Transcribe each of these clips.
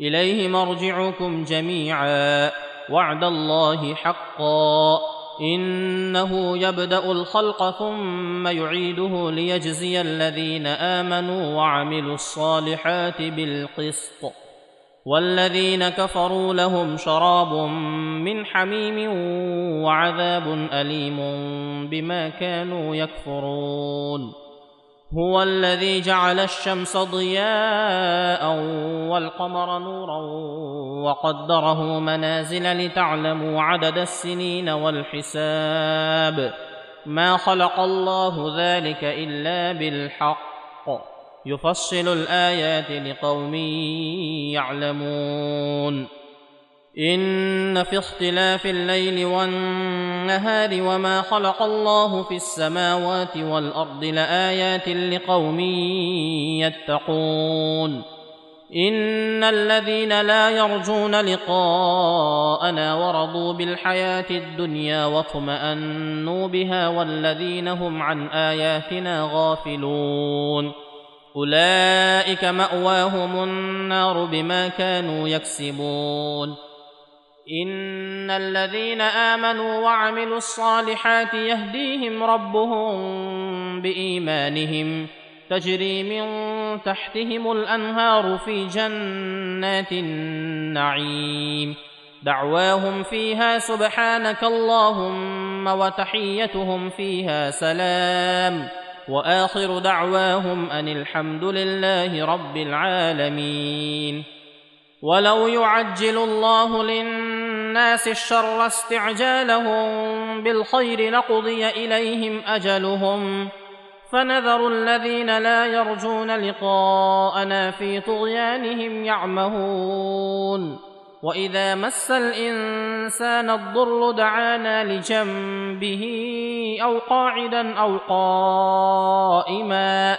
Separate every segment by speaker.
Speaker 1: إليه مرجعكم جميعا. وعد الله حقا. إنه يبدأ الخلق ثم يعيده ليجزي الذين آمنوا وعملوا الصالحات بالقسط. والذين كفروا لهم شراب من حميم وعذاب أليم بما كانوا يكفرون. هو الذي جعل الشمس ضياء والقمر نورا وقدره منازل لتعلموا عدد السنين والحساب. ما خلق الله ذلك إلا بالحق. يفصل الآيات لقوم يعلمون. إن في اختلاف الليل والنهار وما خلق الله في السماوات والأرض لآيات لقوم يتقون. إن الذين لا يرجون لقاءنا ورضوا بالحياة الدنيا واطمانوا بها والذين هم عن آياتنا غافلون. أولئك مأواهم النار بما كانوا يكسبون. ان الذين امنوا وعملوا الصالحات يهديهم ربهم بايمانهم تجري من تحتهم الانهار في جنات النعيم دعواهم فيها سبحانك اللهم وتحيتهم فيها سلام واخر دعواهم ان الحمد لله رب العالمين ولو يعجل الله للناس الشر استعجالهم بالخير لقضي إليهم أجلهم فنذر الذين لا يرجون لقاءنا في طغيانهم يعمهون وإذا مس الإنسان الضر دعانا لجنبه أو قاعدا أو قائما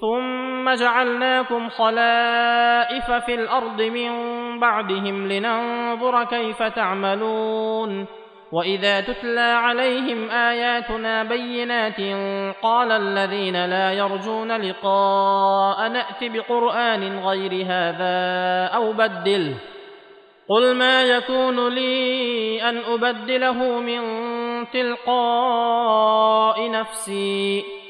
Speaker 1: ثم جعلناكم خلائف في الأرض من بعدهم لننظر كيف تعملون وإذا تتلى عليهم آياتنا بينات قال الذين لا يرجون لقاء نأت بقرآن غير هذا أو بدله قل ما يكون لي أن أبدله من تلقاء نفسي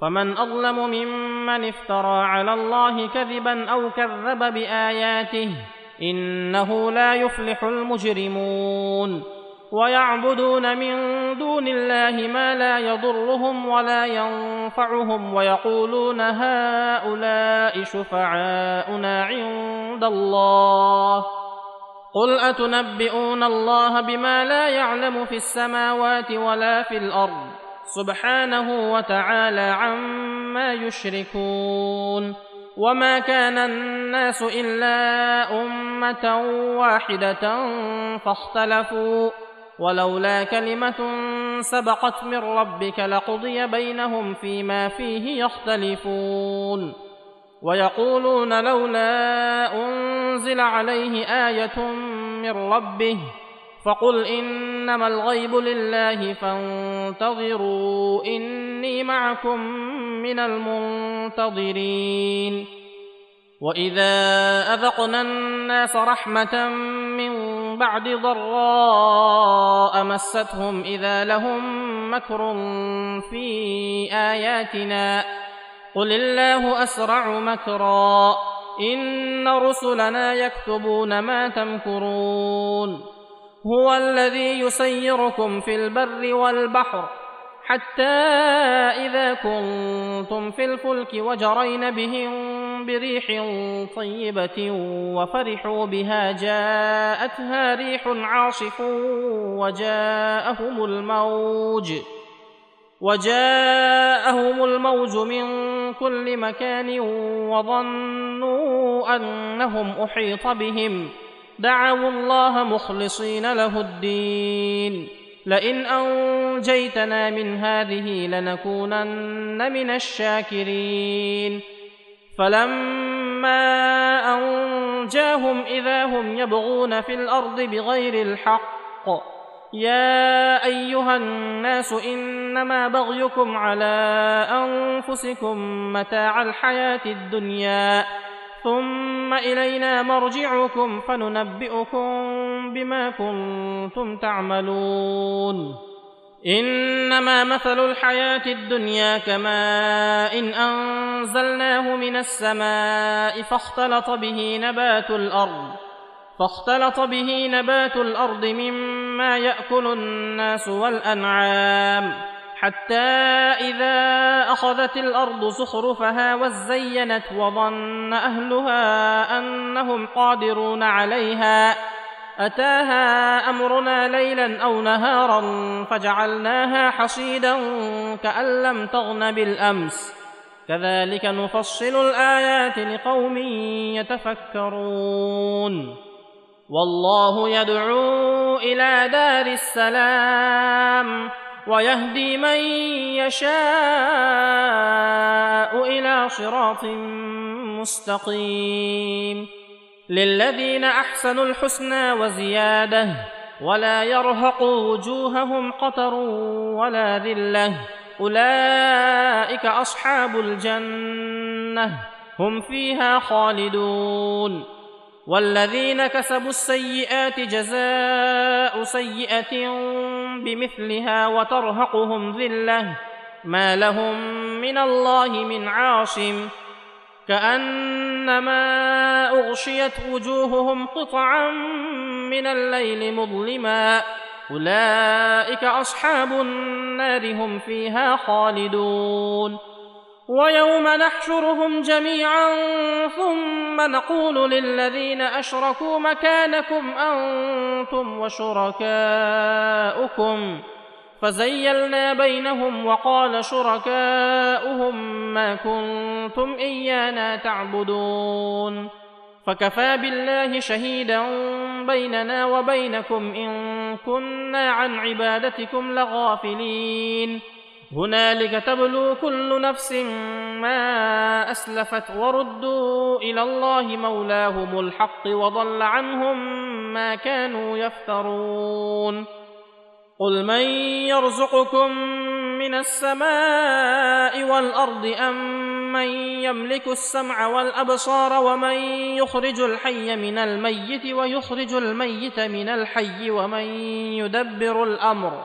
Speaker 1: فمن أظلم ممن افترى على الله كذبا أو كذب بآياته إنه لا يفلح المجرمون ويعبدون من دون الله ما لا يضرهم ولا ينفعهم ويقولون هؤلاء شفعاؤنا عند الله قل أتنبئون الله بما لا يعلم في السماوات ولا في الأرض سبحانه وتعالى عما يشركون وما كان الناس إلا أمة واحدة فاختلفوا ولولا كلمة سبقت من ربك لقضي بينهم فيما فيه يختلفون ويقولون لولا أنزل عليه آية من ربه فقل انما الغيب لله فانتظروا إني معكم من المنتظرين. وإذا أذقنا الناس رحمة من بعد ضراء مستهم إذا لهم مكر في آياتنا. قل الله أسرع مكرا. إن رسلنا يكتبون ما تمكرون. هو الذي يسيركم في البر والبحر حتى إذا كنتم في الفلك وجرين بهم بريح طيبة وفرحوا بها جاءتها ريح عاصف وجاءهم الموج وجاءهم الموج من كل مكان وظنوا أنهم أحيط بهم دعوا الله مخلصين له الدين. لئن أنجيتنا من هذه لنكونن من الشاكرين. فلما أنجاهم إذا هم يبغون في الأرض بغير الحق يا أيها الناس إنما بغيكم على أنفسكم متاع الحياة الدنيا. ثم إلينا مرجعكم فننبئكم بما كنتم تعملون. إنما مثل الحياة الدنيا كماء إن أنزلناه من السماء فاختلط به نبات الأرض فاختلط به نبات الأرض مما يأكل الناس والأنعام. حتى إذا أخذت الأرض زخرفها وزينت وظن أهلها أنهم قادرون عليها أتاها أمرنا ليلا أو نهارا فجعلناها حصيدا كأن لم تغن بالأمس. كذلك نفصل الآيات لقوم يتفكرون. والله يدعو إلى دار السلام. ويهدي من يشاء إلى صراط مستقيم. للذين أحسنوا الحسنى وزيادة ولا يرهق وجوههم قتر ولا ذلة. أولئك أصحاب الجنة. هم فيها خالدون. والذين كسبوا السيئات جزاء سيئة بمثلها وترهقهم ذلة ما لهم من الله من عاصم كأنما أغشيت وجوههم قطعا من الليل مظلما أولئك أصحاب النار هم فيها خالدون ويوم نحشرهم جميعا ثم نقول للذين أشركوا مكانكم أنتم وشركاؤكم. فزيلنا بينهم وقال شركاؤهم ما كنتم إيانا تعبدون. فكفى بالله شهيدا بيننا وبينكم إن كنا عن عبادتكم لغافلين. هنالك تبلو كل نفس ما أسلفت وردوا إلى الله مولاهم الحق وضل عنهم ما كانوا يفترون. قل من يرزقكم من السماء والأرض أم من يملك السمع والأبصار ومن يخرج الحي من الميت ويخرج الميت من الحي ومن يدبر الأمر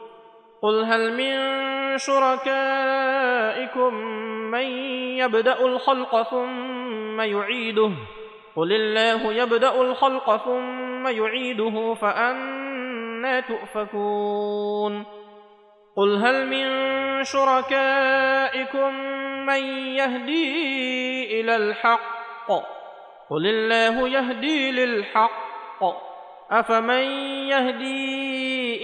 Speaker 1: قل هل من شركائكم من يبدا الخلق ثم يعيده قل الله يبدا الخلق ثم يعيده فانا تؤفكون قل هل من شركائكم من يهدي إلى الحق قل الله يهدي للحق افمن يهدي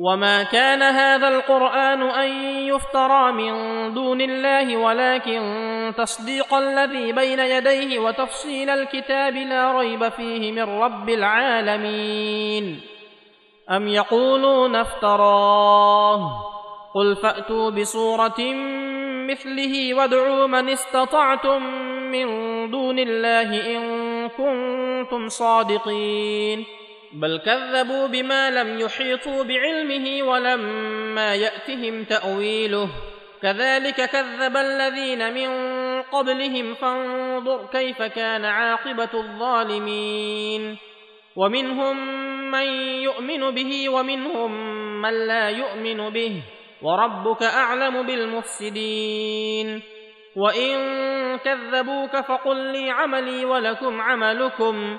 Speaker 1: وما كان هذا القران ان يفترى من دون الله ولكن تصديق الذي بين يديه وتفصيل الكتاب لا ريب فيه من رب العالمين ام يقولون افتراه قل فاتوا بصوره مثله وادعوا من استطعتم من دون الله ان كنتم صادقين بل كذبوا بما لم يحيطوا بعلمه ولما يأتهم تأويله. كذلك كذب الذين من قبلهم فانظر كيف كان عاقبة الظالمين. ومنهم من يؤمن به ومنهم من لا يؤمن به وربك أعلم بالمفسدين. وإن كذبوك فقل لي عملي ولكم عملكم.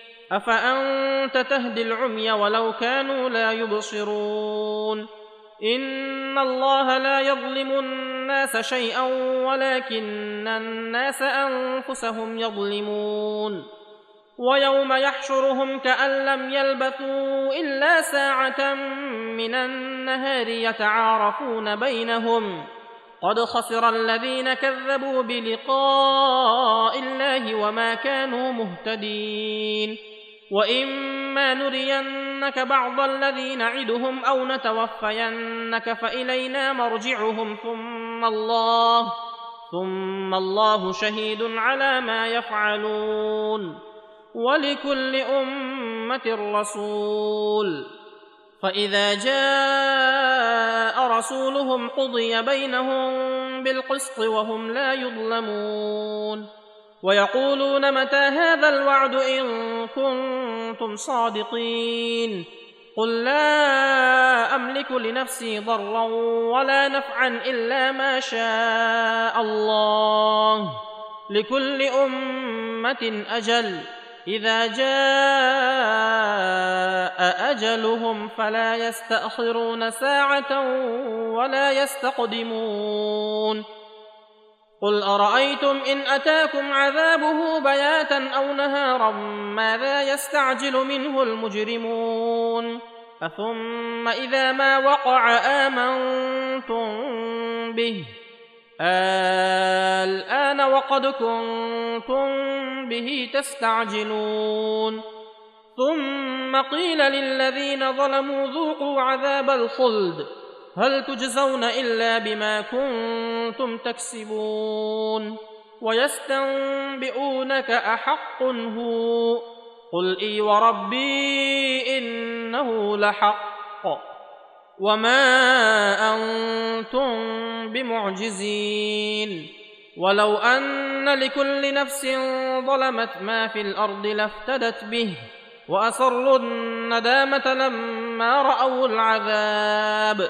Speaker 1: افانت تهدي العمي ولو كانوا لا يبصرون ان الله لا يظلم الناس شيئا ولكن الناس انفسهم يظلمون ويوم يحشرهم كان لم يلبثوا الا ساعه من النهار يتعارفون بينهم قد خسر الذين كذبوا بلقاء الله وما كانوا مهتدين واما نرينك بعض الذي نعدهم أو نتوفينك فالينا مرجعهم ثم الله ثم الله شهيد على ما يفعلون ولكل امه رسول فاذا جاء رسولهم قضي بينهم بالقسط وهم لا يظلمون ويقولون متى هذا الوعد إن كنتم صادقين قل لا أملك لنفسي ضرا ولا نفعا إلا ما شاء الله لكل أمة أجل إذا جاء أجلهم فلا يستأخرون ساعة ولا يستقدمون قل ارايتم ان اتاكم عذابه بياتا أو نهارا ماذا يستعجل منه المجرمون اثم اذا ما وقع امنتم به الان وقد كنتم به تستعجلون ثم قيل للذين ظلموا ذوقوا عذاب الخلد هل تجزون إلا بما كنتم تكسبون ويستنبئونك أحق هو قل إي وربي إنه لحق وما أنتم بمعجزين ولو أن لكل نفس ظلمت ما في الأرض لافتدت به وأسروا الندامة لما رأوا العذاب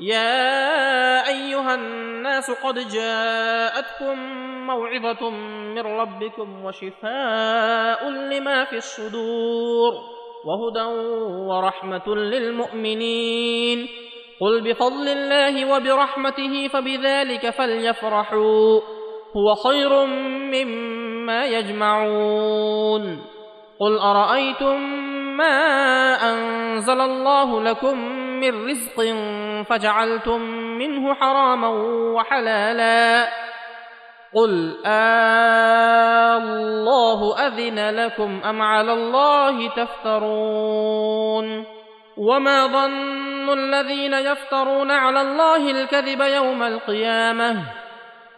Speaker 1: يا أيها الناس قد جاءتكم موعظة من ربكم وشفاء لما في الصدور وهدى ورحمة للمؤمنين. قل بفضل الله وبرحمته فبذلك فليفرحوا هو خير مما يجمعون. قل أرأيتم ما أنزل الله لكم من رزق فجعلتم منه حراما وحلالا. قل الله اذن لكم ام على الله تفترون. وما ظن الذين يفترون على الله الكذب يوم القيامه.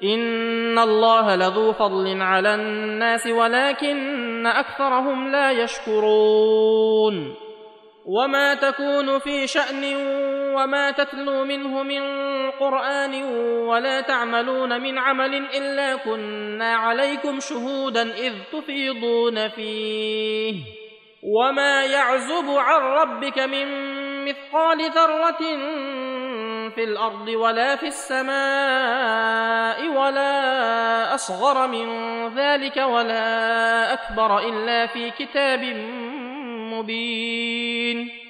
Speaker 1: ان الله لذو فضل على الناس ولكن اكثرهم لا يشكرون. وما تكون في شان وما تتلو منه من قران ولا تعملون من عمل الا كنا عليكم شهودا اذ تفيضون فيه وما يعزب عن ربك من مثقال ذره في الأرض ولا في السماء ولا اصغر من ذلك ولا اكبر الا في كتاب مبين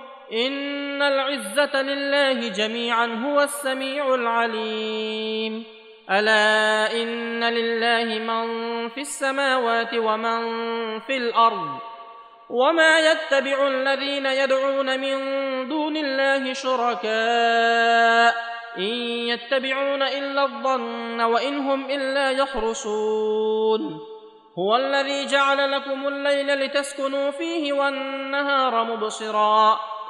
Speaker 1: ان العزه لله جميعا هو السميع العليم. الا ان لله من في السماوات ومن في الأرض وما يتبع الذين يدعون من دون الله شركاء ان يتبعون الا الظن وان هم الا يخرصون. هو الذي جعل لكم الليل لتسكنوا فيه والنهار مبصرا.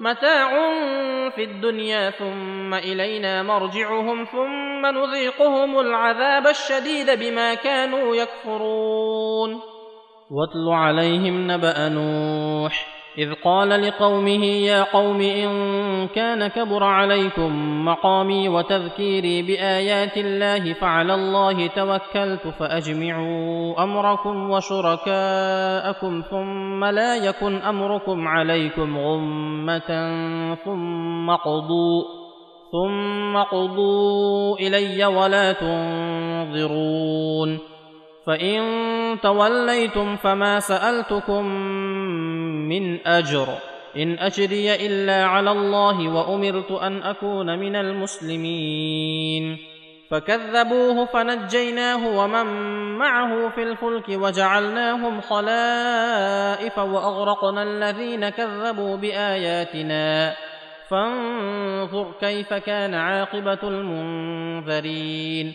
Speaker 1: متاع في الدنيا ثم إلينا مرجعهم ثم نذيقهم العذاب الشديد بما كانوا يكفرون. واتل عليهم نبأ نوح إذ قال لقومه يا قوم إن كان كبر عليكم مقامي وتذكيري بآيات الله فعلى الله توكلت فأجمعوا أمركم وشركاءكم ثم لا يكن أمركم عليكم غمة ثم قضوا ثم قضوا إلي ولا تنظرون. فإن توليتم فما سألتكم من أجر. إن أجري إلا على الله وأمرت أن أكون من المسلمين. فكذبوه فنجيناه ومن معه في الفلك وجعلناهم خلائف وأغرقنا الذين كذبوا بآياتنا. فانظر كيف كان عاقبة المنذرين.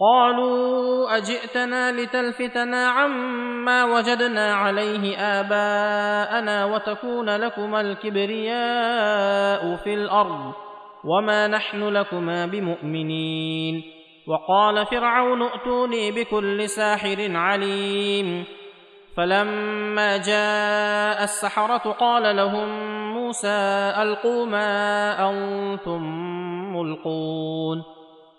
Speaker 1: قالوا أجئتنا لتلفتنا عما وجدنا عليه آباءنا وتكون لكما الكبرياء في الأرض وما نحن لكما بمؤمنين. وقال فرعون ائتوني بكل ساحر عليم. فلما جاء السحرة قال لهم موسى ألقوا ما أنتم ملقون.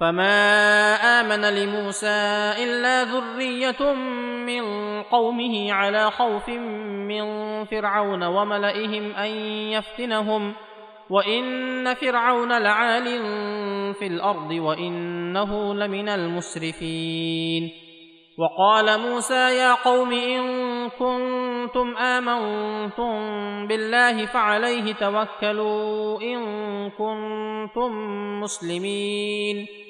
Speaker 1: فما امن لموسى الا ذريه من قومه على خوف من فرعون وملئهم ان يفتنهم وان فرعون لعال في الأرض وانه لمن المسرفين وقال موسى يا قوم ان كنتم امنتم بالله فعليه توكلوا ان كنتم مسلمين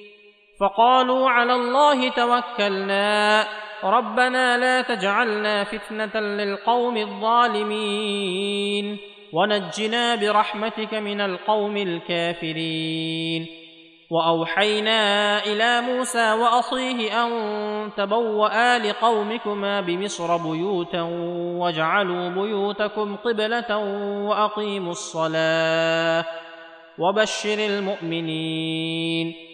Speaker 1: فقالوا على الله توكلنا. ربنا لا تجعلنا فتنة للقوم الظالمين. ونجنا برحمتك من القوم الكافرين. وأوحينا إلى موسى وأخيه أن تبوأ لقومكما بمصر بيوتا واجعلوا بيوتكم قبلة وأقيموا الصلاة. وبشر المؤمنين.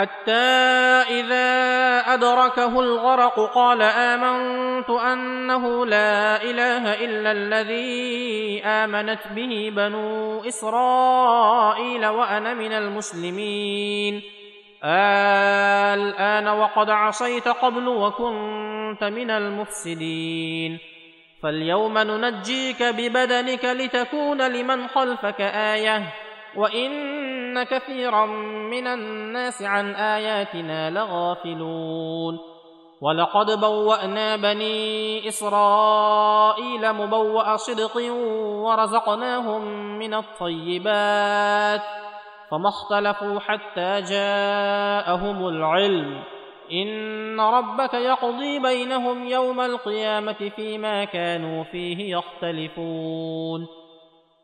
Speaker 1: حتى إذا أدركه الغرق قال آمنت أنه لا إله إلا الذي آمنت به بنو إسرائيل وأنا من المسلمين. الآن وقد عصيت قبل وكنت من المفسدين. فاليوم ننجيك ببدنك لتكون لمن خلفك آية. وان كثيرا من الناس عن آياتنا لغافلون. ولقد بوأنا بني إسرائيل مبوأ صدق ورزقناهم من الطيبات فما اختلفوا حتى جاءهم العلم. إن ربك يقضي بينهم يوم القيامة فيما كانوا فيه يختلفون.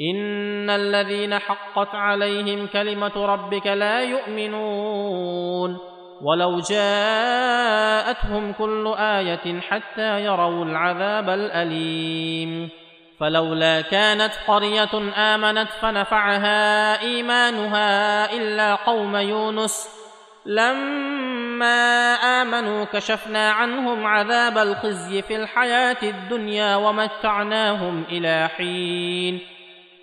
Speaker 1: ان الذين حقت عليهم كلمه ربك لا يؤمنون ولو جاءتهم كل إيه حتى يروا العذاب الاليم فلولا كانت قريه امنت فنفعها ايمانها الا قوم يونس لما امنوا كشفنا عنهم عذاب الخزي في الحياة الدنيا ومتعناهم إلى حين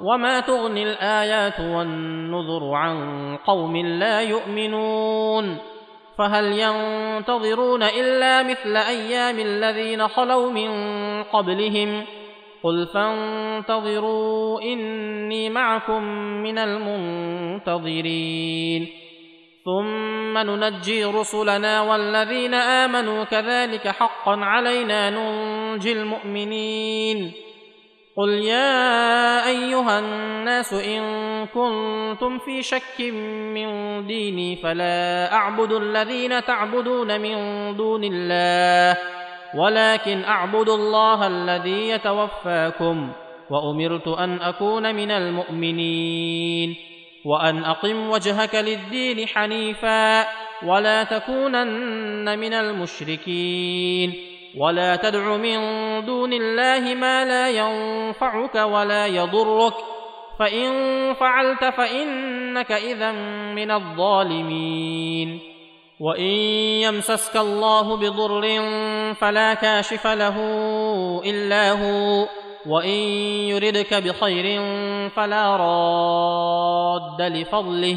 Speaker 1: وما تغني الايات والنذر عن قوم لا يؤمنون فهل ينتظرون الا مثل أيام الذين خلوا من قبلهم قل فانتظروا اني معكم من المنتظرين ثم ننجي رسلنا والذين امنوا كذلك حقا علينا ننجي المؤمنين قل يا ايها الناس ان كنتم في شك من ديني فلا اعبد الذين تعبدون من دون الله ولكن اعبد الله الذي يتوفاكم وامرت ان اكون من المؤمنين. وان اقم وجهك للدين حنيفا ولا تكونن من المشركين. ولا تدع من دون الله ما لا ينفعك ولا يضرك فان فعلت فانك اذا من الظالمين وان يمسسك الله بضر فلا كاشف له الا هو وان يردك بخير فلا راد لفضله